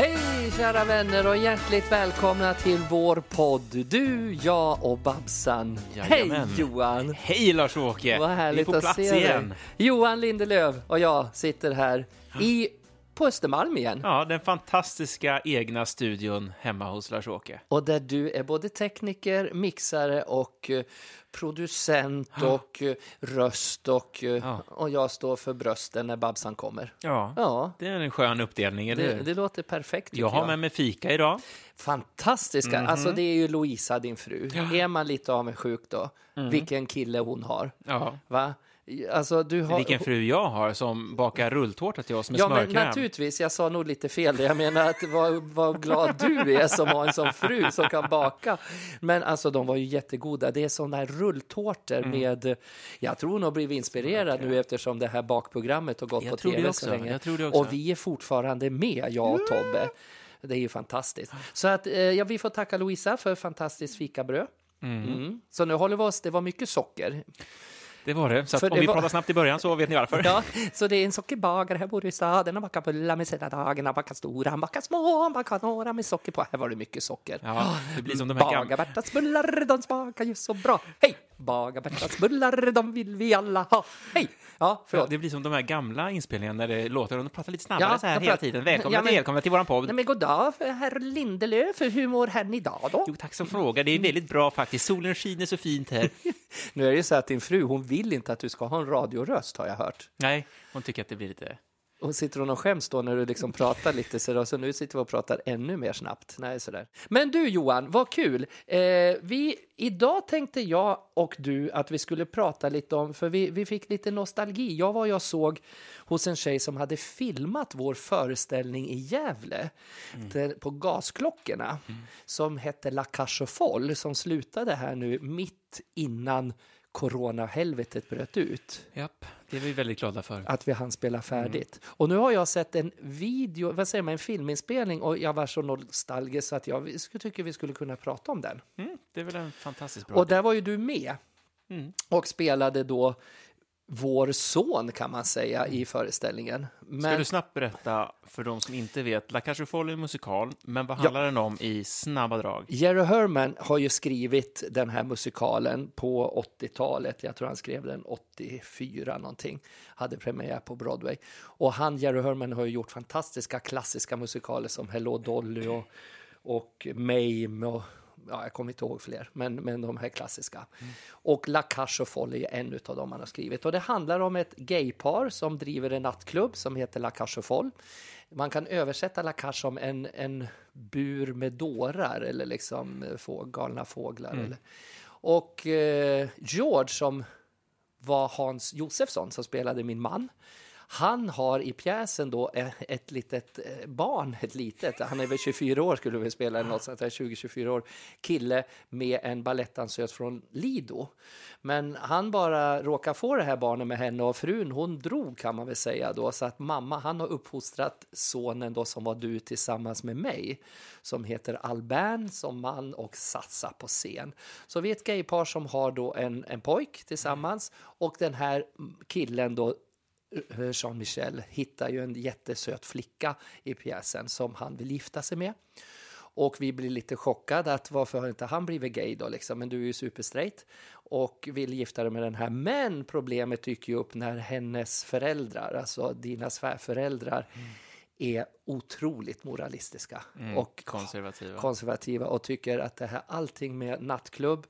Hej kära vänner och hjärtligt välkomna till vår podd. Du, jag och Babsan. Jajamän. Hej Johan! Hej Lars-Åke! Vad Vi är härligt på att plats se igen. dig. Johan Lindelöf och jag sitter här i, på Östermalm igen. Ja, den fantastiska egna studion hemma hos Lars-Åke. Och där du är både tekniker, mixare och eh, producent och eh, röst och, eh, Ja. och jag står för brösten när Babsan kommer. Ja, Ja, det är en skön uppdelning, eller det, det låter perfekt Jag har med mig fika idag. Fantastiska. Alltså det är ju Louisa, din fru. Är man lite avundsjuk då? Vilken kille hon har. Ja. Va? Alltså du har... Vilken fru jag har som bakar rulltårta till oss med Ja, men smörkräm. naturligtvis. Jag sa nog lite fel. Jag menar att vad, vad glad du är som har en sån fru som kan baka. Men alltså, de var ju jättegoda. Det är såna här rulltårtor Mm. med... Jag tror hon har blivit inspirerad nu eftersom det här bakprogrammet har gått Jag på tv så länge. Jag tror det också. Och vi är fortfarande med, jag och Tobbe. Det är ju fantastiskt. Så att, eh, ja, vi får tacka Louisa för fantastiskt fikabröd. Mm. Så nu håller vi oss, det var mycket socker. Det var det. Så För om det vi var- pratar snabbt i början så vet ni varför. Ja, så det är en sockerbagare här bor i staden. Han bakar bullar med sina dagar, han bakar stora, han bakar små, han bakar några med socker på. Här var det mycket socker. Ja, det blir som de här gamla... Bagar-Bertas bullar, de smakar ju så bra. Hej! Bagar-Bertas bullar, de vill vi alla ha. Hej! Ja, Ja, förlåt. det blir som de här gamla inspelningarna när det låter de pratar lite snabbare Ja, så här jag hela pratar- tiden. Välkomna Ja, men- till, välkomna till våran podd. Nej, men god dag, herr Lindelöf. Hur mår herrn idag då? Jo, tack som frågar. Det är väldigt bra faktiskt. Solen skiner så fint här. Nu är det ju så att din fru, hon vill inte att du ska ha en radioröst har jag hört. Nej, hon tycker att det blir lite... Och sitter hon och skäms då när du liksom pratar lite sådär, så nu sitter vi och pratar ännu mer snabbt. Nej, sådär. Men du Johan, vad kul! Eh, vi, idag tänkte jag och du att vi skulle prata lite om, för vi, vi fick lite nostalgi. Jag var jag såg hos en tjej som hade filmat vår föreställning i Gävle där, på Gasklockorna som hette La aux Folles som slutade här nu mitt innan coronahelvetet bröt ut Japp, det är vi väldigt glada för. att vi hann spela färdigt. Och nu har jag sett en video, vad säger man, en filminspelning och jag var så nostalgisk så att jag tycker vi skulle kunna prata om den. Mm, det är väl en fantastiskt bra Och där var ju du med Mm. och spelade då vår son kan man säga i föreställningen. Ska Men du snabbt berätta för de som inte vet, La Folles är en musikal, men vad handlar den om i snabba drag? Jerry Herman har ju skrivit den här musikalen på 80-talet. Jag tror han skrev den 84 någonting. Hade premiär på Broadway. Och han, Jerry Herman, har ju gjort fantastiska klassiska musikaler som Hello Dolly och, och Mame och ja, jag kommer inte ihåg fler, men, men de här klassiska. Och La Cage aux Folles är en av dem han har skrivit. Och det handlar om ett gaypar som driver en nattklubb som heter La Folles. Man kan översätta La Cage som en, en bur med dårar eller liksom eh, få, galna fåglar. Eller. Och eh, George som var Hans Josefsson som spelade min man. Han har i pjäsen då ett litet eh, barn, ett litet, han är väl 24 år skulle vi spela, eller något sånt där, 20-24 år, kille med en balettdansös från Lido. Men han bara råkar få det här barnet med henne och frun hon drog kan man väl säga då, så att mamma han har uppfostrat sonen då som var du tillsammans med mig, som heter Albern som man och Sassa på scen. Så vi är ett gaypar som har då en, en pojk tillsammans och den här killen då Jean-Michel hittar ju en jättesöt flicka i pjäsen som han vill gifta sig med. Och vi blir lite chockade att varför har inte han blivit gay då liksom? Men du är ju superstraight och vill gifta dig med den här. Men problemet dyker ju upp när hennes föräldrar, alltså dina svärföräldrar, är otroligt moralistiska och Konservativa. konservativa och tycker att det här allting med nattklubb,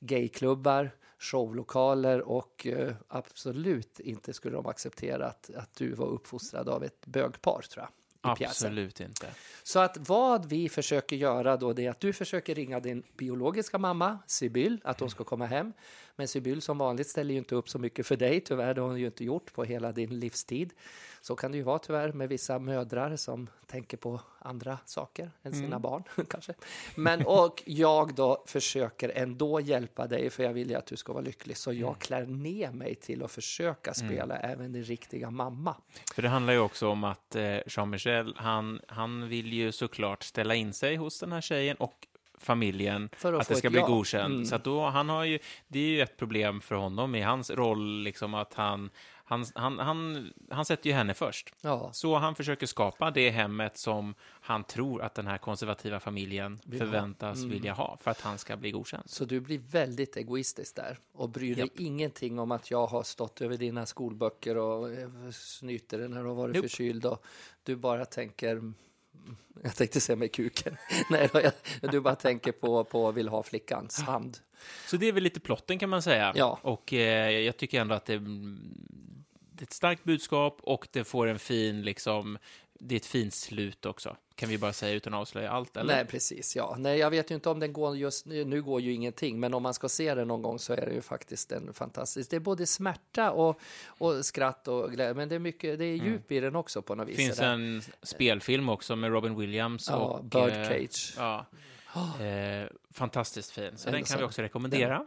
gayklubbar, showlokaler och eh, absolut inte skulle de acceptera att, att du var uppfostrad av ett bögpar tror jag. Pjäsen. Absolut inte. Så att vad vi försöker göra då det är att du försöker ringa din biologiska mamma, Sibyl, att hon ska komma hem. Men Sibyl som vanligt ställer ju inte upp så mycket för dig, tyvärr, det har hon ju inte gjort på hela din livstid. Så kan det ju vara tyvärr med vissa mödrar som tänker på andra saker än sina barn kanske. Men och jag då försöker ändå hjälpa dig för jag vill ju att du ska vara lycklig så jag klär ner mig till att försöka spela även din riktiga mamma. För det handlar ju också om att eh, Jean-Michel, han, han vill ju såklart ställa in sig hos den här tjejen och familjen För att att, det ska bli ja. godkänt. Mm. Så då, han har ju, det är ju ett problem för honom i hans roll, liksom att han, Han, han, han, han sätter ju henne först. Ja, Så han försöker skapa det hemmet som han tror att den här konservativa familjen Vill förväntas Mm. vilja ha för att han ska bli godkänd. så du blir väldigt egoistisk där och bryr dig ingenting om att jag har stått över dina skolböcker och eh, snyter när du har varit Nope. förkyld och du bara tänker jag tänkte säga med kuken. Nej, jag, du bara tänker på, på vill ha flickans hand. Så det är väl lite plotten kan man säga. Ja. Och eh, jag tycker ändå att det, det är ett starkt budskap och det får en fin, liksom, det är ett fint slut också. Kan vi bara säga utan att avslöja allt, eller? Nej, precis. Ja. Nej, jag vet ju inte om den går just nu. Nu går ju ingenting, men om man ska se den någon gång så är det ju faktiskt en fantastisk. Det är både smärta och, och skratt och glädje, men det är mycket. Det är djup i den också på något vis. finns en spelfilm också med Robin Williams ja, och... eh, Birdcage. Ja. Eh, fantastiskt fin, så Är den kan vi så? också rekommendera.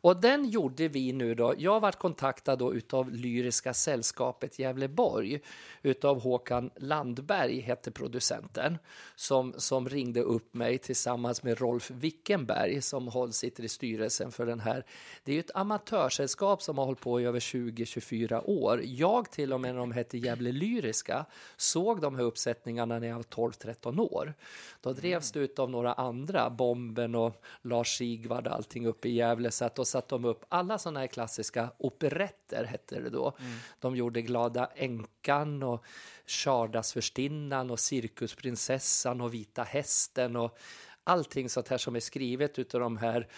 Och den gjorde vi nu då. Jag varit kontaktad då utav Lyriska sällskapet Gävleborg utav Håkan Landberg hette producenten som, som ringde upp mig tillsammans med Rolf Wickenberg som sitter i styrelsen för den här. Det är ju ett amatörsällskap som har hållit på i över 20-24 år. Jag till och med när de hette Gävle Lyriska såg de här uppsättningarna när jag var 12-13 år. Då drevs det utav några andra, Bomben och Lars Sigvard och allting uppe i Gävle. Så att då satte de upp alla sådana här klassiska operetter, hette det då. De gjorde Glada änkan och Chardagsfürstinnan och Cirkusprinsessan och Vita hästen och allting sånt här som är skrivet utav de här,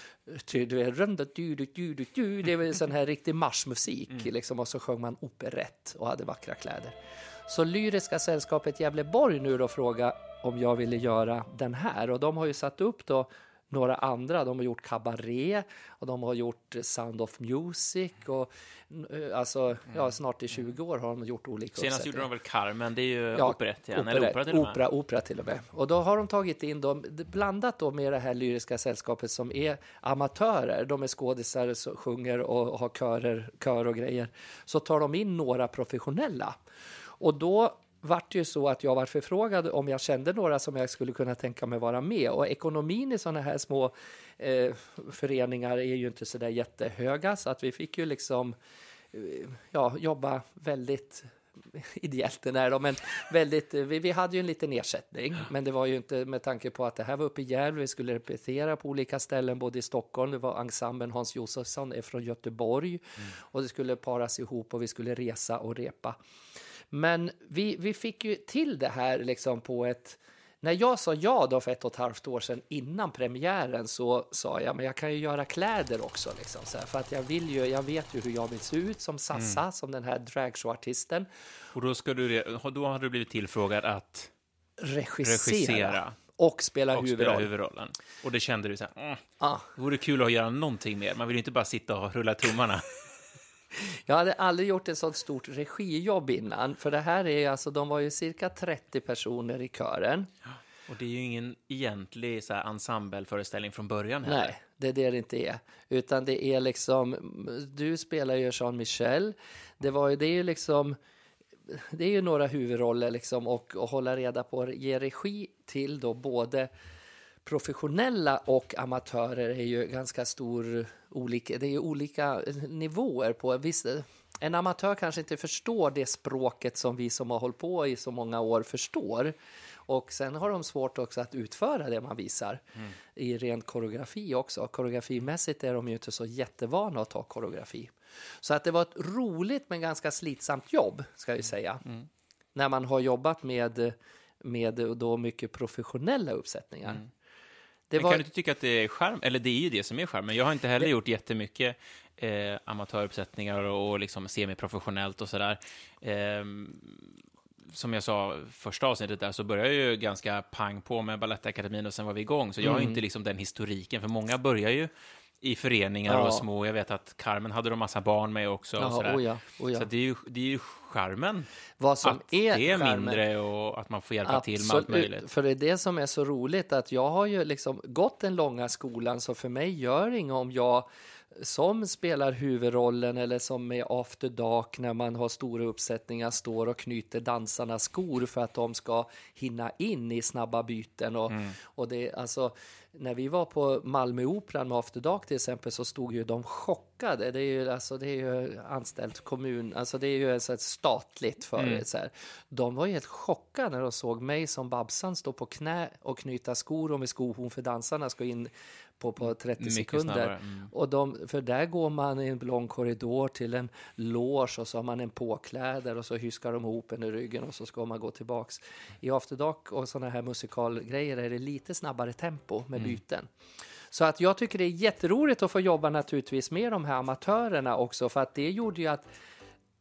du vet, runda du, du, du, du, du, det väl sån här riktig marschmusik liksom och så sjöng man operett och hade vackra kläder. Så Lyriska sällskapet Gävleborg nu då fråga om jag ville göra den här och de har ju satt upp då några andra. De har gjort Cabaret och de har gjort Sound of Music och eh, alltså ja, snart i 20 år har de gjort olika Senast gjorde de väl Carmen, det är ju Ja, operett igen, opera, eller opera till och med. opera, opera till och med. Och då har de tagit in dem, blandat då med det här lyriska sällskapet som är amatörer. De är skådisar, sjunger och har körer, kör och grejer. Så tar de in några professionella. Och då vart det ju så att jag var förfrågad om jag kände några som jag skulle kunna tänka mig vara med. Och ekonomin i sådana här små eh, föreningar är ju inte så där jättehöga så att vi fick ju liksom eh, ja, jobba väldigt ideellt den är då, men väldigt, vi, vi hade ju en liten ersättning, men det var ju inte med tanke på att det här var uppe i Gävle, vi skulle repetera på olika ställen, både i Stockholm, det var ensemblen Hans Josefsson är från Göteborg. Och det skulle paras ihop och vi skulle resa och repa. Men vi, vi fick ju till det här liksom på ett när jag sa ja då för ett och ett halvt år sedan innan premiären så sa jag men jag kan ju göra kläder också liksom så här, för att jag vill ju jag vet ju hur jag vill se ut som Sassa som den här dragshowartisten Och då, ska du, då har du blivit tillfrågad att regissera, regissera och spela och spela huvudroll. huvudrollen. Och det kände du så här, mm, det vore kul att göra någonting mer. Man vill ju inte bara sitta och rulla tummarna. jag hade aldrig gjort ett sånt stort regijobb innan, för det här är alltså, de var ju cirka 30 personer i kören. Och det är ju ingen egentlig så här, ensembleföreställning från början heller. Nej, det är det det inte är. Utan det är liksom, du spelar ju Jean Michel. Det, var ju, det är ju liksom, det är ju några huvudroller liksom och, och hålla reda på, ge regi till då både professionella och amatörer är ju ganska stor olika, det är ju olika nivåer på, visst, en amatör kanske inte förstår det språket som vi som har hållit på i så många år förstår. Och sen har de svårt också att utföra det man visar i ren koreografi också. Koreografimässigt är de ju inte så jättevana att ta koreografi. Så att det var ett roligt men ganska slitsamt jobb, ska jag säga. När man har jobbat med, med då mycket professionella uppsättningar. Det Men var, kan du inte tycka att det är charm? Eller det är ju det som är charmen. Jag har inte heller gjort jättemycket eh, amatöruppsättningar och, och liksom semiprofessionellt och sådär. Ehm, som jag sa första avsnittet där så började jag ju ganska pang på med Balettakademin och sen var vi igång. Så jag har Mm. inte liksom den historiken, för många börjar ju i föreningar Ja. och små. Jag vet att Carmen hade de massa barn med också. och ja, sådär. oh ja, oh ja. Så det är ju, det är ju charmen. Vad som att är, det är charmen- mindre och att man får hjälpa till med allt möjligt. För det är det som är så roligt att jag har ju liksom gått den långa skolan så för mig gör det inget om jag som spelar huvudrollen eller som är after dark när man har stora uppsättningar står och knyter dansarnas skor för att de ska hinna in i snabba byten. Och, Mm. och det, alltså, när vi var på Malmöoperan med after dark till exempel så stod ju de chockade. Det är ju, alltså, det är ju anställt kommun, alltså det är ju ett statligt för Mm. De var ju helt chockade när de såg mig som Babsan stå på knä och knyta skor och med skohorn för dansarna ska in på, på 30 Mycket sekunder. mm. Och de, för där går man i en lång korridor till en loge och så har man en påkläder och så hyskar de ihop en i ryggen och så ska man gå tillbaks. I After Dark och sådana här musikalgrejer är det lite snabbare tempo med byten. Så att jag tycker det är jätteroligt att få jobba naturligtvis med de här amatörerna också för att det gjorde ju att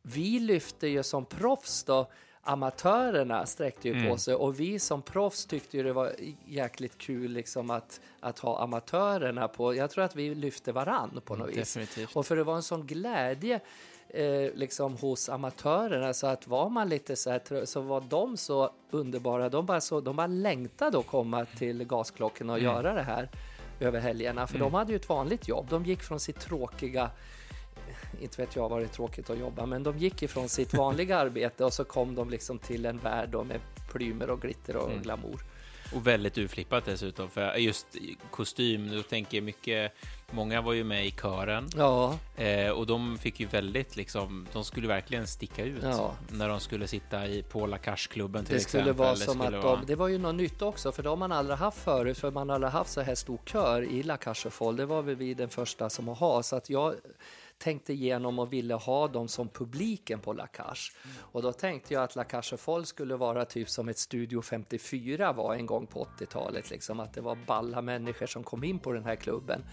vi lyfte ju som proffs då amatörerna sträckte ju på sig och vi som proffs tyckte ju det var jäkligt kul liksom att, att ha amatörerna på. Jag tror att vi lyfte varann på något vis. Definitivt. Och för det var en sån glädje eh, liksom hos amatörerna så att var man lite så här så var de så underbara. De bara, så, de bara längtade att komma till gasklockorna och göra det här över helgerna. För de hade ju ett vanligt jobb. De gick från sitt tråkiga inte vet jag vad det är tråkigt att jobba, men de gick ifrån sitt vanliga arbete och så kom de liksom till en värld med plymer och glitter och glamour. Och väldigt urflippat dessutom, för just kostym, då tänker jag mycket, många var ju med i kören Ja, eh, och de fick ju väldigt liksom, de skulle verkligen sticka ut Ja. när de skulle sitta i på La Cage-klubben till det exempel. skulle vara som skulle att vara- de, det var ju något nytt också, för det har man aldrig haft förut, för man har aldrig haft så här stor kör i La Cage aux Folles. Det var väl vi den första som att ha, så att jag tänkte igenom och ville ha dem som publiken på La Cage. Och då tänkte jag att La Cage Folles skulle vara typ som ett Studio 54 var en gång på 80-talet, liksom att det var balla människor som kom in på den här klubben.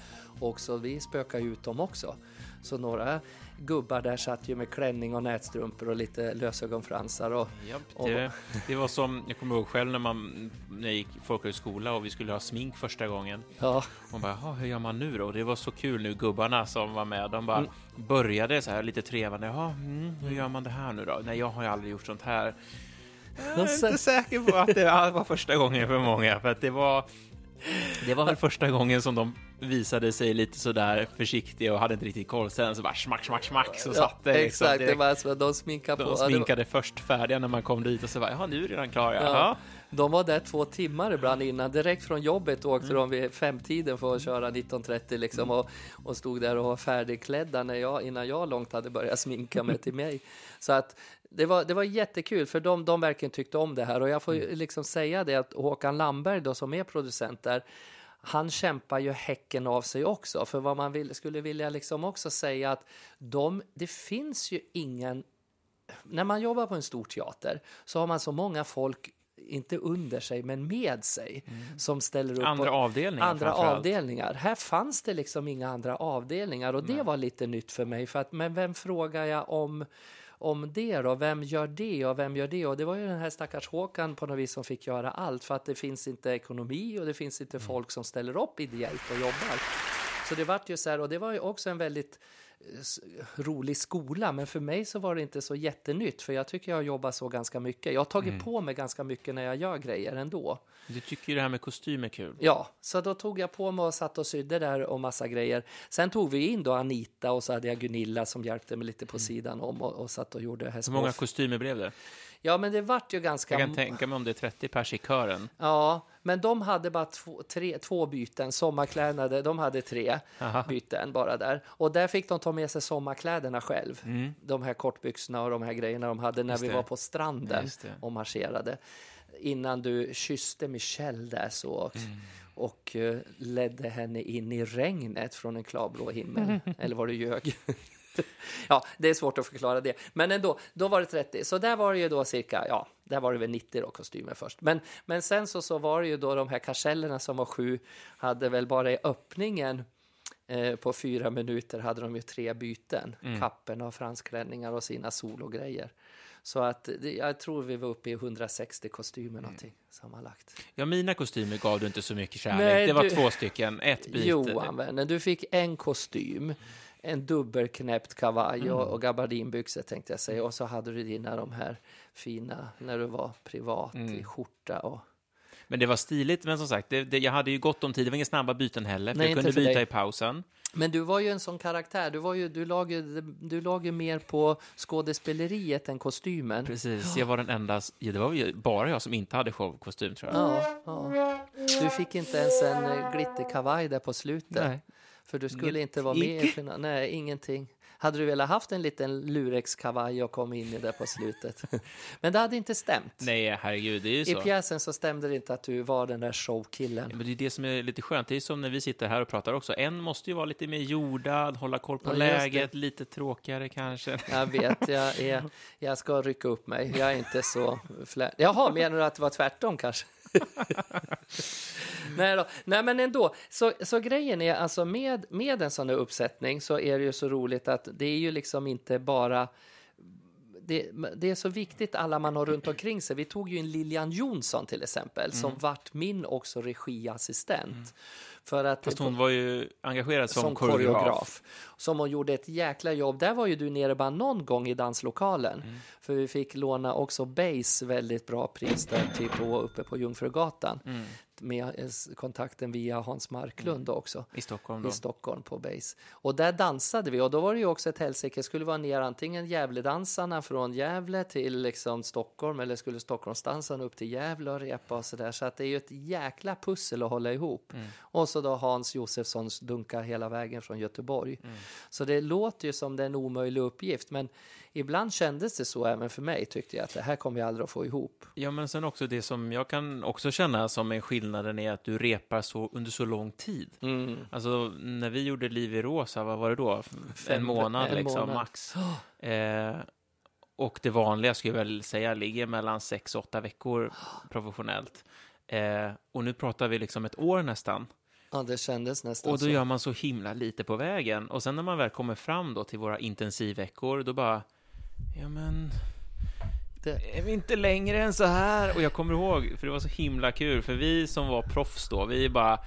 Och så vi spökade ut dem också. Så några gubbar där satt ju med klänning och nätstrumpor och lite lösögonfransar och Japp, Och- det, det var som, jag kommer ihåg själv när man när jag gick folkhögskola och vi skulle ha smink första gången. ja, Man bara, "Jaha, hur gör man nu då? Och det var så kul nu, gubbarna som var med, de bara Mm. började så här lite trevande. Jaha, mm, hur gör man det här nu då? Nej, jag har ju aldrig gjort sånt här. Jag är inte säker på att det var första gången för många, för att det var det var väl första gången som de visade sig lite sådär försiktiga och hade inte riktigt koll. Sen så bara smack, smack, smack så satt det liksom exakt, det direkt. var alltså, de sminkade på. De sminkade först färdiga när man kom dit och så bara, jaha, nu är det redan klar, Ja. De var där två timmar ibland innan. Direkt från jobbet åkte Mm. de vid femtiden för att köra 19.30 liksom och, och stod där och var färdigklädda när jag, innan jag långt hade börjat sminka mig till mig. Så att det var, det var jättekul för de, de verkligen tyckte om det här och jag får Mm. ju liksom säga det att Håkan Lamberg då som är producent där han kämpar ju häcken av sig också. För vad man vill, skulle vilja liksom också säga att de, det finns ju ingen när man jobbar på en stor teater så har man så många folk, inte under sig, men med sig, som ställer upp. Mm. Andra avdelningar andra avdelningar. Här fanns det liksom inga andra avdelningar och det var lite nytt för mig. För att, men vem frågar jag om, om det då? Vem gör det och vem gör det? Och det var ju den här stackars Håkan på något vis som fick göra allt för att det finns inte ekonomi och det finns inte folk som ställer upp ideellt och jobbar. Så det vart ju så här, och det var ju också en väldigt rolig skola, men för mig så var det inte så jättenytt, för jag tycker jag jobbar så ganska mycket. Jag har tagit på mig ganska mycket när jag gör grejer ändå. Du tycker ju det här med kostym är kul. Ja, så då tog jag på mig och satt och sydde där och massa grejer. Sen tog vi in då Anita och så hade jag Gunilla som hjälpte mig lite på sidan om och, och satt och gjorde här Hur många kostymer blev det? Ja, men det vart ju ganska... Jag kan tänka mig om det är 30 pers i kören. Ja, men de hade bara två, tre, två byten. Sommarkläder, de hade tre Aha. byten bara där. Och där fick de ta med sig sommarkläderna själv. Mm. De här kortbyxorna och de här grejerna de hade när Just vi det. var på stranden och marscherade. Innan du kysste Michelle där så och, Mm. och eh, ledde henne in i regnet från en klarblå himmel. Eller var det ljög? ja, det är svårt att förklara det. Men ändå, då var det 30. Så där var det ju då cirka, ja, där var det väl 90 då kostymer först. Men, men sen så, så var det ju då de här karsellerna som var sju, hade väl bara i öppningen eh, på fyra minuter hade de ju tre byten. Mm. Kapporna och fransklänningar och sina sologrejer. Så att jag tror vi var uppe i 160 kostymer någonting sammanlagt. Ja, mina kostymer gav du inte så mycket kärlek. Nej, det var du- två stycken, ett byte. Johan, vännen, du fick en kostym, en dubbelknäppt kavaj Mm. och, och gabardinbyxor tänkte jag säga. Och så hade du dina de här fina, när du var privat Mm. i skjorta och... Men det var stiligt, men som sagt, det, det, jag hade ju gott om tid. Det var inga snabba byten heller, för Nej, jag kunde byta dig. i pausen. Men du var ju en sån karaktär. Du, var ju, du, lag, ju- du lag ju mer på skådespeleriet än kostymen. Precis, jag var den enda, ja, det var ju bara jag som inte hade showkostym tror jag. Ja, ja. Du fick inte ens en eh, glitterkavaj där på slutet. Nej. För du skulle inte vara med i finalen. Nej, ingenting. Hade du velat haft en liten lurex-kavaj och kom in i det på slutet. Men det hade inte stämt. Nej, herregud, det är ju I så. pjäsen så stämde det inte att du var den där showkillen. Men det är det som är lite skönt. Det är som när vi sitter här och pratar också. En måste ju vara lite mer jordad, hålla koll på Ja, läget, lite tråkigare kanske. Jag vet, jag, är, jag ska rycka upp mig. Jag är inte så flä... Jaha, menar du att det var tvärtom kanske? Nej, då. Nej, men ändå. Så, så grejen är alltså med, med en sån här uppsättning så är det ju så roligt att det är ju liksom inte bara det, det är så viktigt alla man har runt omkring sig. Vi tog ju in Lilian Jonsson till exempel som vart min också regiassistent. För att Fast hon var ju engagerad som, som koreograf. Som hon gjorde ett jäkla jobb. Där var ju du nere bara någon gång i danslokalen. Mm. För vi fick låna också Base väldigt bra pris där typ på, uppe på Jungfrugatan. Mm. Med eh, kontakten via Hans Marklund också. I Stockholm då. I Stockholm på Base. Och där dansade vi och då var det ju också ett helsike. Skulle vara ner antingen Gävledansarna från Gävle till liksom Stockholm eller skulle Stockholmsdansarna upp till Gävle och repa och sådär. Så att det är ju ett jäkla pussel att hålla ihop. Mm. Och så då Hans Josefssons dunka hela vägen från Göteborg. Mm. Så det låter ju som det är en omöjlig uppgift. Men ibland kändes det så även för mig tyckte jag att det här kommer jag aldrig att få ihop. Ja, men sen också det som jag kan också känna som är skillnaden är att du repar så under så lång tid. Alltså, när vi gjorde Liv i rosa, vad var det då? Fem- en månad en liksom, månad. max. Eh, och det vanliga skulle jag väl säga ligger mellan sex och åtta veckor professionellt. Eh, och nu pratar vi liksom ett år nästan. Ja, det kändes nästan Och då så. gör man så himla lite på vägen. Och sen när man väl kommer fram då till våra intensivveckor, då bara, ja men, Det- är vi inte längre än så här? Och jag kommer ihåg, för det var så himla kul, för vi som var proffs då, vi bara,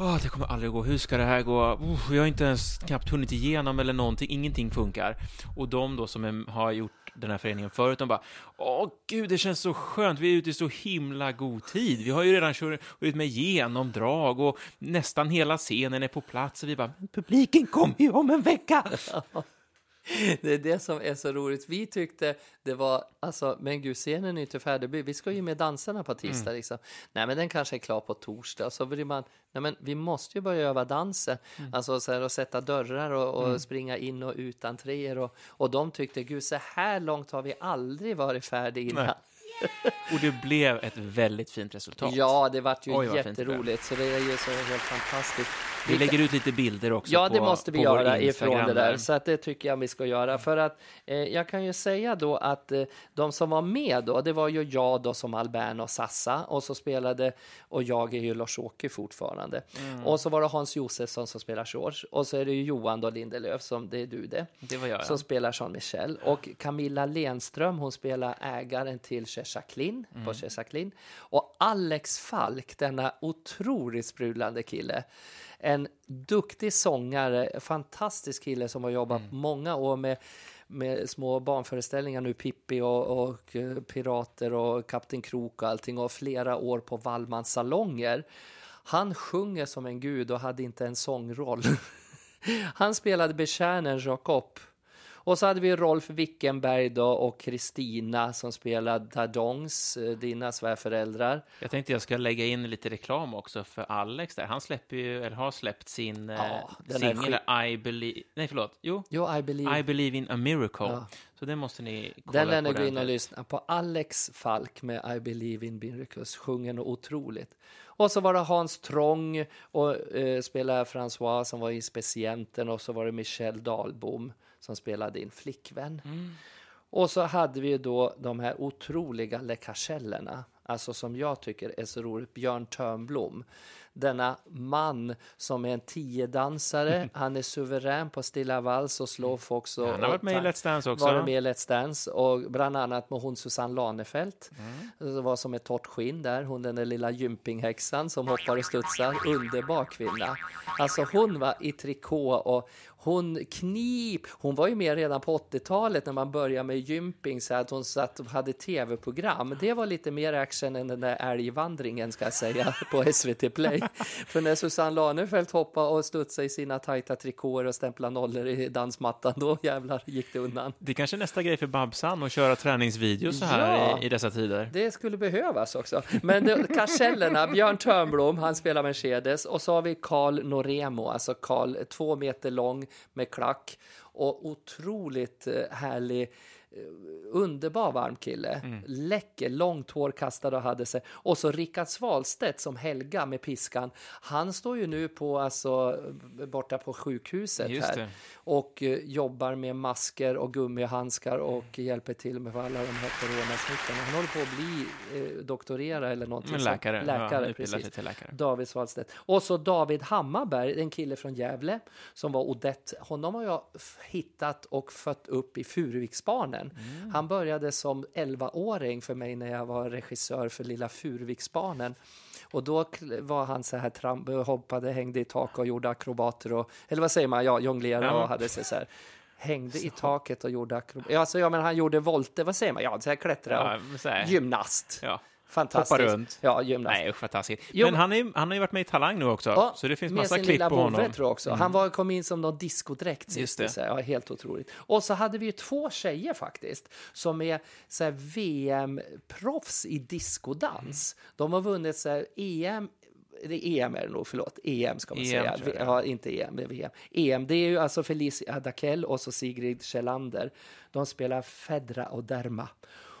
Åh, det kommer aldrig gå, hur ska det här gå? Uh, jag har inte ens knappt hunnit igenom eller någonting, ingenting funkar. Och de då som är, har gjort den här föreningen förut, de bara, åh gud, det känns så skönt, vi är ute i så himla god tid. Vi har ju redan kört ut med genomdrag och nästan hela scenen är på plats. Och vi bara, "Men publiken kommer ju om en vecka! Det är det som är så roligt. Vi tyckte det var, alltså, men gud, scenen är inte färdig. Vi ska ju med dansarna på tisdag. Mm. Liksom. Nej, men den kanske är klar på torsdag. Så blir man, nej, men vi måste ju börja öva dansen. Mm. Alltså så här, och sätta dörrar och, och springa in och ut entréer. Och, och de tyckte, gud, så här långt har vi aldrig varit färdiga innan. Och det blev ett väldigt fint resultat. Ja, det vart ju Oj, jätteroligt. Så det är ju så helt fantastiskt. Vi lägger ut lite bilder också Ja, på, det måste vi göra ifrån det där. Så att det tycker jag vi ska göra. För att eh, jag kan ju säga då att eh, de som var med då, det var ju jag då som Albern och Sassa och så spelade, och jag är ju Lars-Åke fortfarande. Mm. Och så var det Hans Josefsson som spelar George och så är det ju Johan då Lindelöf som det är du det. Det var jag, ja. Som spelar Jean-Michel. Och Camilla Lenström, hon spelar ägaren till Chez Jacqueline, Mm. Chez Jacqueline. Och Alex Falk, denna otroligt sprudlande kille. En duktig sångare, fantastisk kille som har jobbat Mm. många år med med små barnföreställningar nu, Pippi och, och eh, Pirater och Kapten Krok och allting och flera år på Wallmans salonger. Han sjunger som en gud och hade inte en sångroll. Han spelade betjänen Jacob. Och så hade vi Rolf Wickenberg då och Kristina som spelade Dardongs, eh, dina svärföräldrar. Jag tänkte jag ska lägga in lite reklam också för Alex där. Han släpper ju, eller har släppt sin Ja, eh, den är singel I believe, nej förlåt, jo, Jo, I believe. I believe in a miracle. Ja. Så det måste ni kolla Den lär ni på. gå in och den. lyssna på. Alex Falk med I believe in miracles sjunger något otroligt. Och så var det Hans Trång och eh, spelade François som var i Specienten och så var det Michel Dahlbom som spelade in Flickvän. Och så hade vi då de här otroliga Le Cacellerna, alltså som jag tycker är så roligt, Björn Törnblom. denna man som är en tiodansare. Han är suverän på stilla vals och slowfox. Och, Han har varit med i Let's Dance också. varit med i Let's Dance och bland annat med hon Susanne Lanefelt. Mm. Det var som ett torrt skinn där. Hon den där lilla gympinghäxan som hoppar och studsar. Underbar kvinna. Alltså hon var i trikå och hon knip. Hon var ju med redan på 80-talet när man började med gymping så att hon satt och hade tv-program. Det var lite mer action än den där älgvandringen ska jag säga på SVT Play. För när Susanne Lanefelt hoppade och studsade i sina tajta trikåer och stämplade nollor i dansmattan, då jävlar gick det undan. Det är kanske är nästa grej för Babsan att köra träningsvideos så här Ja. i, i dessa tider. Det skulle behövas också. Men det- Karsellerna, Björn Törnblom, han spelar Mercedes och så har vi Carl Noremo, alltså Carl, två meter lång med klack. Och otroligt eh, härlig Underbar varm kille, läcker, långt hår kastad och hade sig. Och så Rickard Svalstedt som Helga med piskan. Han står ju nu på, alltså, borta på sjukhuset här och eh, jobbar med masker och gummihandskar och hjälper till med alla de här coronasmittorna. Han håller på att bli eh, doktorera eller någonting. Men läkare. ja, läkare sig precis. till läkare. David Svalstedt. Och så David Hammarberg, en kille från Gävle som var Odette. Honom har jag hittat och fött upp i Furuviksbarnen. Mm. Han började som 11-åring för mig när jag var regissör för Lilla Furuviksbarnen. Och då var han så här, tramp, hoppade, hängde i tak och gjorde akrobater och, eller vad säger man, ja, jonglera Ja. och hade sig så här. Hängde i taket och gjorde akrobater. Alltså, ja, men han gjorde volter, vad säger man? Ja, så här klättra och Ja, så här. gymnast. Ja. Fantastiskt. Hoppa runt. Ja, gymnast. Nej, usch vad taskigt. Jo, men han, är, han har ju varit med i Talang nu också, Ja, så det finns med massa sin klipp på honom. Mm. tror jag också. Han var, kom in som någon diskodräkt sist. Det. Så här, ja, helt otroligt. Och så hade vi ju två tjejer faktiskt som är VM-proffs i diskodans. De har vunnit så här, EM EM är det nog, förlåt. EM ska man EM säga. Ja, inte EM, det är VM. EM, det är ju alltså Felicia Dakell och så Sigrid Kjellander. De spelar Fedra och Derma.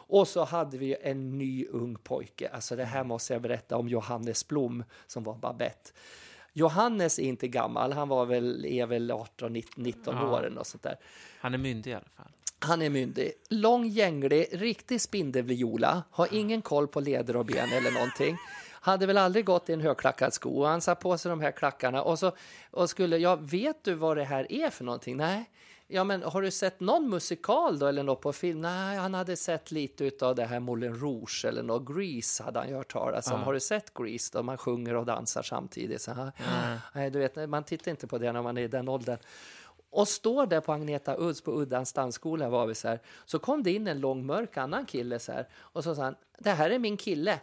Och så hade vi en ny ung pojke. Alltså det här måste jag berätta om Johannes Blom som var Babette. Johannes är inte gammal, han var väl, är väl 18, 19, 19 Ja. år eller något sånt där. Han är myndig i alla fall. Han är myndig, lång, gänglig, riktig spindelviola, har ingen koll på leder och ben eller någonting. Hade väl aldrig gått i en högklackad sko han satt på sig de här klackarna och så och skulle, ja, vet du vad det här är för någonting? Nej. Ja, men har du sett någon musikal då eller något på film? Nej, han hade sett lite av det här Moulin Rouge eller något Grease hade han ju hört talas om. Har du sett Grease då? Man sjunger och dansar samtidigt. Så här. Nej, du vet, man tittar inte på det när man är i den åldern och står där på Agneta Udds på Uddans dansskola var vi så här. Så kom det in en lång mörk annan kille så här och så sa han, det här är min kille.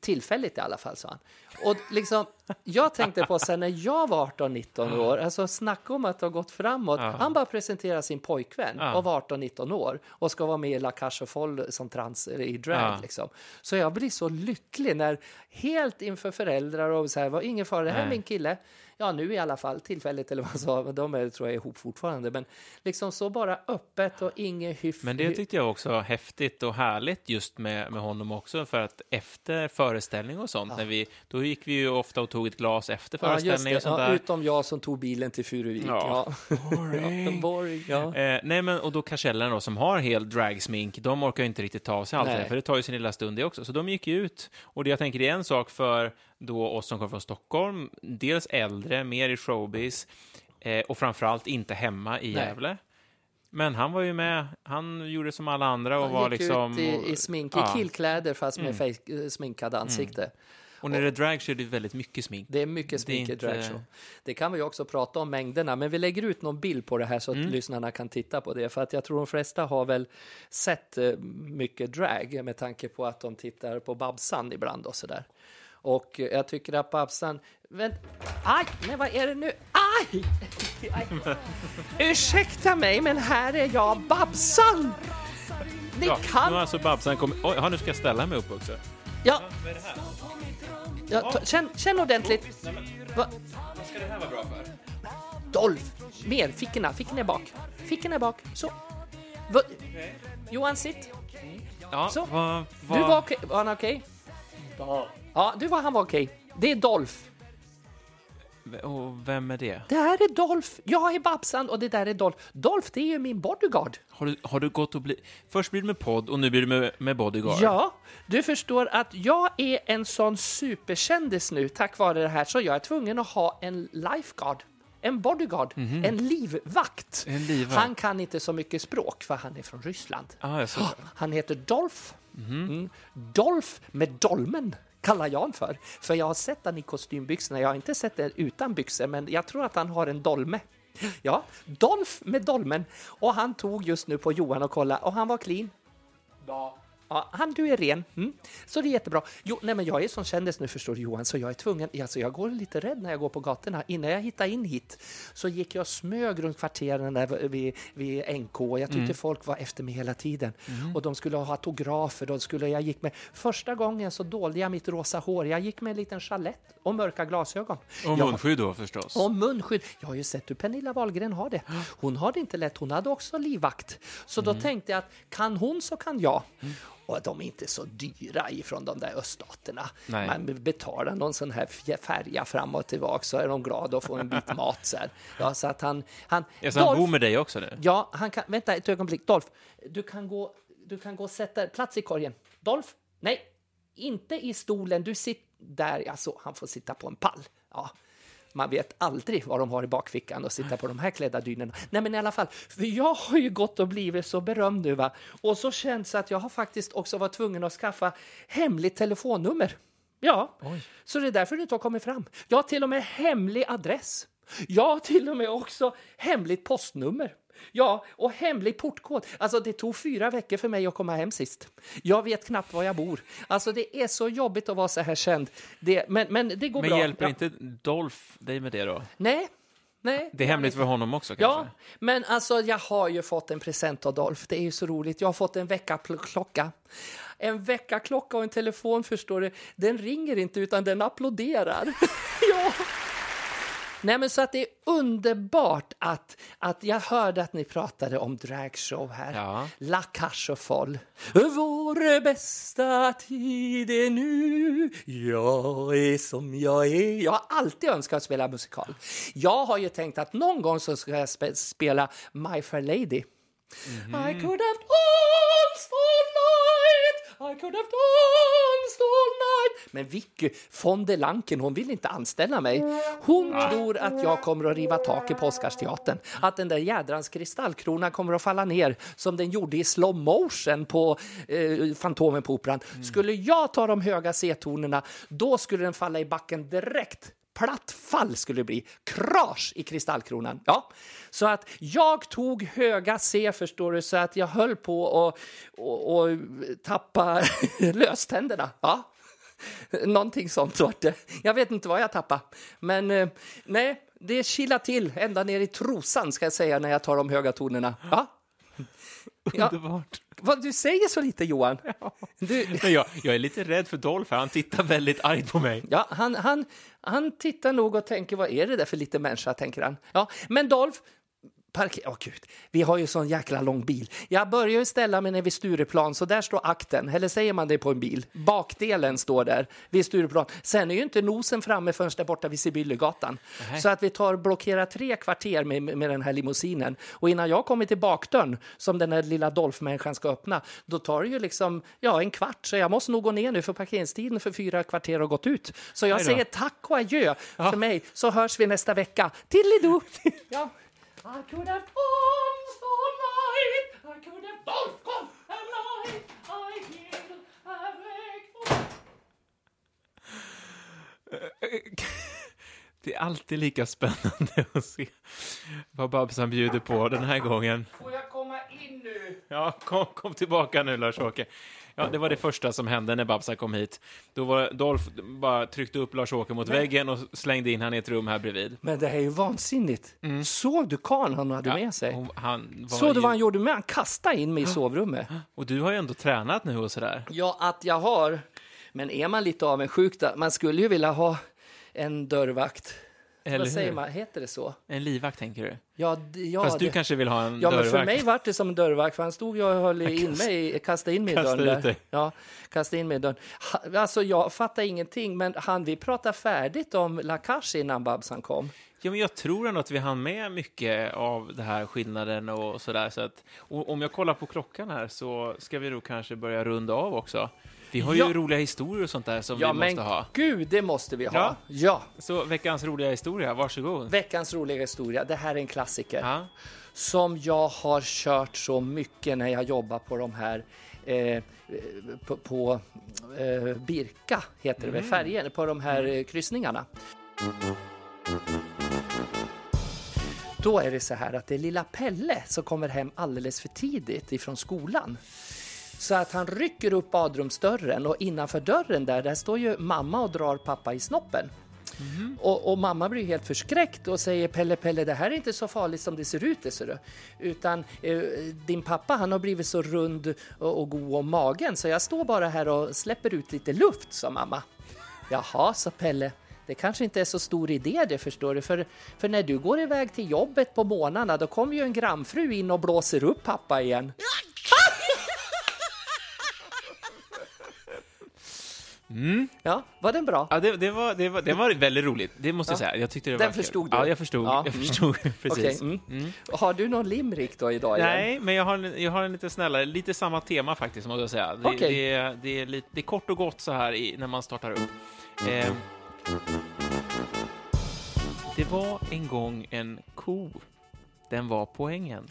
Tillfälligt i alla fall, sa han. Och liksom, jag tänkte på sen när jag var 18-19 år, alltså snacka om att det har gått framåt. Ja. Han bara presenterar sin pojkvän och var 18-19 år och ska vara med i La Cage Folles som trans i drag. Liksom. Så jag blir så lycklig när helt inför föräldrar och så här, var ingen fara, det här är min kille. Ja, nu i alla fall, tillfälligt eller vad han sa, men de är, tror jag är ihop fortfarande. Men liksom så bara öppet och inget hyff. Men det tyckte jag också var häftigt och härligt just med, med honom också, för att efter föreställning och sånt, när vi, då gick vi ju ofta och tog ett glas efter ja, föreställning det. och sånt Ja, där. utom jag som tog bilen till Furuvik. Ja. Ja. Ja, boring. Ja. Eh, nej, men och då Karsellerna då, som har helt dragsmink, de orkar ju inte riktigt ta sig allt det för det tar ju sin lilla stund det också. Så de gick ju ut, och det jag tänker det är en sak för då oss som kommer från Stockholm, dels äldre, mer i showbiz, eh, och framförallt inte hemma i Nej. Gävle. Men han var ju med, han gjorde som alla andra och Han var gick liksom... ut i, i smink, Ja. Mm. i killkläder fast med fake, eh, sminkad ansikte. Och när det är drag så är det väldigt mycket smink. Det är mycket Det smink i dragshow. Det kan vi också prata om mängderna, men vi lägger ut någon bild på det här så att Mm. lyssnarna kan titta på det. För att jag tror de flesta har väl sett eh, mycket drag med tanke på att de tittar på Babsan ibland och sådär. Och jag tycker att Babsan... Vänt, aj, nej vad är det nu? Aj! aj. Ursäkta mig, men här är jag, Babsan! Ni Ja, nu kan... har alltså Babsan kommit... Oj, ja, nu ska jag ställa mig upp också. Ja, Vad är det här? ja, ta, känn, känn ordentligt. Nej, men, Va? vad ska det här vara bra för? Dolph! Mer, fickorna, fickorna är bak. Fickorna är bak, så. Va? Johan, sitt. Ja, Så. vad... vad... Du var okej. Var han okej? Ja, du var han var okej. Det är Dolph. Och vem är det? Det här är Dolph, jag är Babsan och det där är Dolph. Dolph, det är ju min bodyguard. Har du, har du gått och blivit... Först blir du med podd och nu blir du med, med bodyguard. Ja, du förstår att jag är en sån superkändis nu tack vare det här så jag är tvungen att ha en lifeguard. En bodyguard, en livvakt. Mhm. En livvakt. Han kan inte så mycket språk för han är från Ryssland. Ah, jag såg det. Han heter Dolph. Mhm. Mm. Dolph med dolmen kallar jag honom för. För jag har sett han i kostymbyxorna. Jag har inte sett det utan byxor, men jag tror att han har en dolme. Ja, Dolph med dolmen. Och han tog just nu på Johan och kolla och han var clean. Ja. Ja, han du är ren. Mm. Så det är jättebra. Jo, nej, men jag är som kändis nu förstår du Johan, så jag är tvungen, alltså jag går lite rädd när jag går på gatorna. Innan jag hittade in hit så gick jag och smög runt kvarteren där vid, vid NK. Jag tyckte folk var efter mig hela tiden. Och de skulle ha autografer. De skulle, jag gick med, första gången så dolde jag mitt rosa hår. Jag gick med en liten chalett och mörka glasögon. Och munskydd då förstås. och munskydd. Jag har ju sett hur Pernilla Wahlgren har det. Hon har det inte lätt. Hon hade också livvakt. Så Mm. då tänkte jag att kan hon så kan jag. Och de är inte så dyra ifrån de där öststaterna. Nej. Man betalar någon sån här färja fram och tillbaka så är de glada att få en bit mat. Så, här. Ja, så att han... han Ja, så han Dolph- bor med dig också nu? Ja, han kan... Vänta ett ögonblick. Dolph, du kan gå, du kan gå och sätta plats i korgen. Dolph, nej, inte i stolen. Du sitter där. Alltså, han får sitta på en pall. Ja. Man vet aldrig vad de har i bakfickan och sitta på de här klädda dynorna. Nej, men i alla fall, för jag har ju gått och blivit så berömd nu, va? Och så känns att jag har faktiskt också varit tvungen att skaffa hemligt telefonnummer. Ja, så det är därför det inte har kommit fram. Jag har till och med hemlig adress. Jag har till och med också hemligt postnummer. Ja, och hemlig portkod. Alltså det tog fyra veckor för mig att komma hem sist. Jag vet knappt var jag bor. Alltså det är så jobbigt att vara så här känd. Det, men, men det går Men bra. hjälper ja. inte Dolph dig med det då? Nej. Nej. Det är hemligt för honom också Ja, kanske? men alltså jag har ju fått en present av Dolph. Det är ju så roligt. Jag har fått en väckarklocka. En väckarklocka och en telefon förstår du. Den ringer inte utan den applåderar. ja. Nej men så att det är underbart att, att jag hörde att ni pratade om dragshow här. Ja. La aux Folles. Vår bästa tid är nu Jag är som jag är Jag har alltid önskat spela musikal. Jag har ju tänkt att någon gång så ska jag spe- spela My Fair Lady. I could have I could have danced all night Men Vicky von der Lanken, hon vill inte anställa mig. Hon tror att jag kommer att riva taket på Oscarsteatern. Att den där jädrans kristallkrona kommer att falla ner som den gjorde i slow motion på eh, Fantomen på Operan. Skulle jag ta de höga C-tonerna, då skulle den falla i backen direkt platt fall skulle det bli. Krasch i kristallkronan. Ja. Så att jag tog höga C, förstår du, så att jag höll på att och, och tappa löständerna. Ja. Någonting sånt var det. Jag vet inte vad jag tappade. Men eh, nej, det kilar till ända ner i trosan ska jag säga när jag tar de höga tonerna. Ja. Ja, Underbart. Vad du säger så lite Johan. Du, Men jag, jag är lite rädd för Dolph. Han tittar väldigt argt på mig. Ja, han, han, han tittar nog och tänker, vad är det där för lite människa, tänker han. Ja, men Dolph, parker... Åh gud, vi har ju sån jäkla lång bil. Jag börjar ju ställa mig ner vid Stureplan, så där står akten, eller säger man det på en bil? Bakdelen står där vid Stureplan. Sen är ju inte nosen framme förrän där borta vid Sibyllegatan. Så att vi tar blockerar tre kvarter med, med den här limousinen. Och innan jag kommer till bakdörren, som den här lilla Dolph-människan ska öppna, då tar det ju liksom, ja, en kvart. Så jag måste nog gå ner nu, för parkeringstiden för fyra kvarter har gått ut. Så jag säger tack och adjö för mig, så hörs vi nästa vecka. Tillidoo! ja. I could have danced all night I could have danced all night I will have waked Det är alltid lika spännande att se vad Babsan bjuder på den här gången. Får jag komma in nu? Ja, kom, kom tillbaka nu Lars-Åke. Ja, det var det första som hände när Babsan kom hit. Då var Dolph bara tryckte upp Lars-Åke mot väggen och slängde in han i ett rum här bredvid. Men det här är ju vansinnigt. Såg du karln han hade Mm. Ja, med sig? och Han Såg du ju- vad han gjorde med? Han kastade in mig i sovrummet. Och du har ju ändå tränat nu och sådär. Ja, att jag har. Men är man lite avundsjuk? Man skulle ju vilja ha en dörrvakt. Eller Vad säger hur? man? Heter det så? En livvakt, tänker du? Ja, d- ja, Fast du det- kanske vill ha en Ja, men dörrvakt? för mig var det som en dörrvakt, för han stod ju och höll in mig, kastade in mig i Kastade dörren ut där. dig. Ja, kastade in mig i dörren. Ha, alltså, jag fattar ingenting, men han vi prata färdigt om Lakash innan Babsan kom? Ja, men jag tror ändå att vi hann med mycket av det här skillnaden och sådär. Så att, och om jag kollar på klockan här så ska vi då kanske börja runda av också. Vi har ju Ja. roliga historier och sånt där som Ja, vi men måste ha. gud, det måste vi ha. Ja. Ja. Så veckans roliga historia, varsågod. Veckans roliga historia, det här är en klassiker. Ja. som jag har kört så mycket när jag jobbar på de här eh, på, på eh, Birka, heter det väl, färger, på de här eh, kryssningarna. Då är det så här att det är lilla Pelle som kommer hem alldeles för tidigt ifrån skolan. Så att han rycker upp badrumsdörren och innanför dörren där, där står ju mamma och drar pappa i snoppen. Och, och mamma blir helt förskräckt och säger Pelle, Pelle, det här är inte så farligt som det ser ut. Det ser du. Utan eh, din pappa, han har blivit så rund och, och god om magen så jag står bara här och släpper ut lite luft, sa mamma. Jaha, sa Pelle. Det kanske inte är så stor idé det förstår du, för, för när du går iväg till jobbet på morgnarna då kommer ju en grannfru in och blåser upp pappa igen. Ja, var den bra? Ja, det, det, var, det, var, det var väldigt roligt, det måste jag Ja. säga. Jag tyckte det Den var kul. förstod du? Ja, jag förstod. Ja. Jag förstod Okej, precis. mm. Har du någon limrik då idag? igen? Nej, men jag har, jag har en lite snällare, lite samma tema faktiskt, måste jag säga. Det, Okej. det, är- det, är lite, det är kort och gott så här i, när man startar upp. Eh, det var en gång en ko. Den var poängen.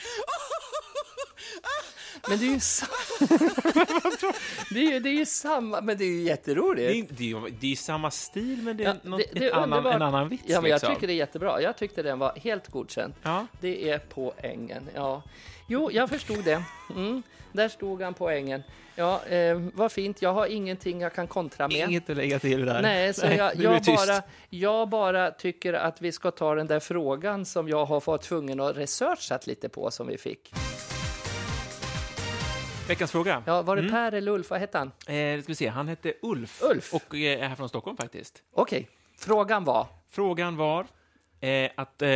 Men det är ju samma. det, är ju, det är ju samma, men det är ju Det jätteroligt. är, det är, det är samma stil, men det är Ja, något, det- det annan, en annan vits. Ja, men jag liksom. tycker det är jättebra. Jag tyckte den var helt godkänd. Ja. Det är poängen. Ja. Jo, jag förstod det. Mm, där stod han poängen. Ja, eh, vad fint. Jag har ingenting jag kan kontra med. Inget att lägga till där. Nej, så jag, är jag, det tyst. bara, jag bara tycker att vi ska ta den där frågan som jag har fått tvungen att researchat lite på som vi fick. Veckans fråga. Ja, var det Per eller Ulf? Vad hette han? Eh, ska vi se, han hette Ulf, Ulf. och eh, är här från Stockholm faktiskt. Okej, frågan var. Frågan var eh, att eh,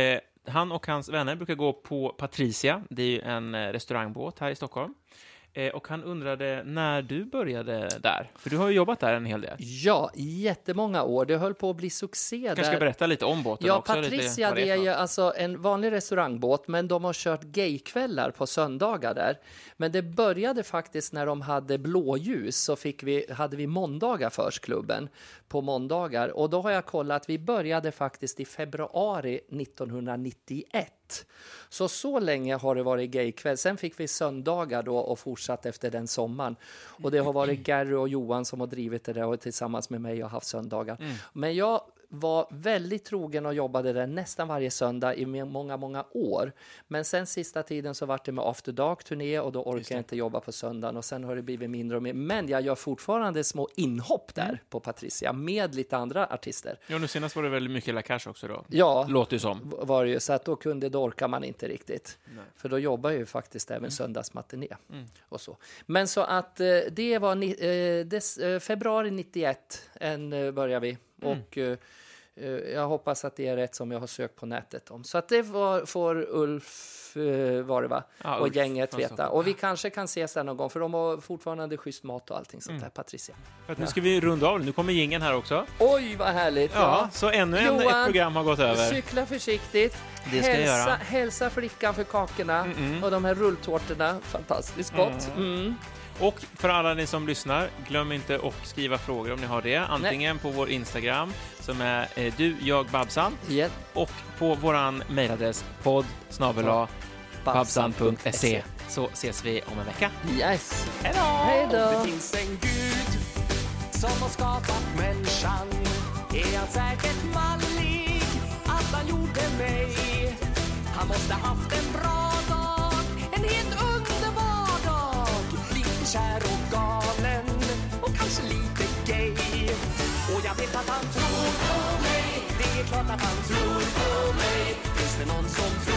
han och hans vänner brukar gå på Patricia, det är ju en eh, restaurangbåt här i Stockholm. Eh, och han undrade när du började där, för du har ju jobbat där en hel del. Ja, jättemånga år. Det höll på att bli succé kanske ska där. berätta lite om båten Ja, också. Patricia det är ju alltså en vanlig restaurangbåt, men de har kört gaykvällar på söndagar där. Men det började faktiskt när de hade blåljus, så fick vi, hade vi måndagar först, klubben, på måndagar. Och då har jag kollat, vi började faktiskt i februari 1991. Så så länge har det varit gaykväll. Sen fick vi söndagar då och fortsatt efter den sommaren. Och det har varit Gary och Johan som har drivit det där och tillsammans med mig har haft söndagar. Men jag var väldigt trogen och jobbade där nästan varje söndag i många, många år. Men sen sista tiden så vart det med After Dark-turné och då orkar jag inte jobba på söndagen och sen har det blivit mindre och mer. Men jag gör fortfarande små inhopp där på Patricia med lite andra artister. Ja, nu senast var det väldigt mycket Lakash också då. Ja, Låter ju som. var det ju, så att då kunde, då orkar man inte riktigt. För då jobbar jag ju faktiskt även söndagsmatiné och så. Men så att eh, det var ni, eh, des, eh, februari 91 en, eh, börjar vi. Och eh, eh, jag hoppas att det är rätt som jag har sökt på nätet om. Så att det var, får Ulf, eh, var det va? Ja, och Ulf gänget veta. Och vi kanske kan ses där någon gång för de har fortfarande schysst mat och allting sånt där, Patricia. För nu ska vi runda av, nu kommer gingen här också. Oj, vad härligt! Ja, så ännu en, Johan, ett program har gått över. Cykla försiktigt. Det ska jag hälsa, göra. hälsa flickan för kakorna och de här rulltårtorna. Fantastiskt gott. Mm. Och för alla ni som lyssnar, glöm inte att skriva frågor om ni har det. Antingen på vår Instagram, som är eh, du, jag, Babsan, Ja, och på våran mejladress podd Ja. babsan.se. Så ses vi om en vecka. Yes. Hej då. Det finns en gud som har skapat människan. Är han säkert mallig att han gjorde mig? Han måste haft en bra dag, en helt underbar dag. Lite kär och klart att han tror på mig? Finns det någon som tror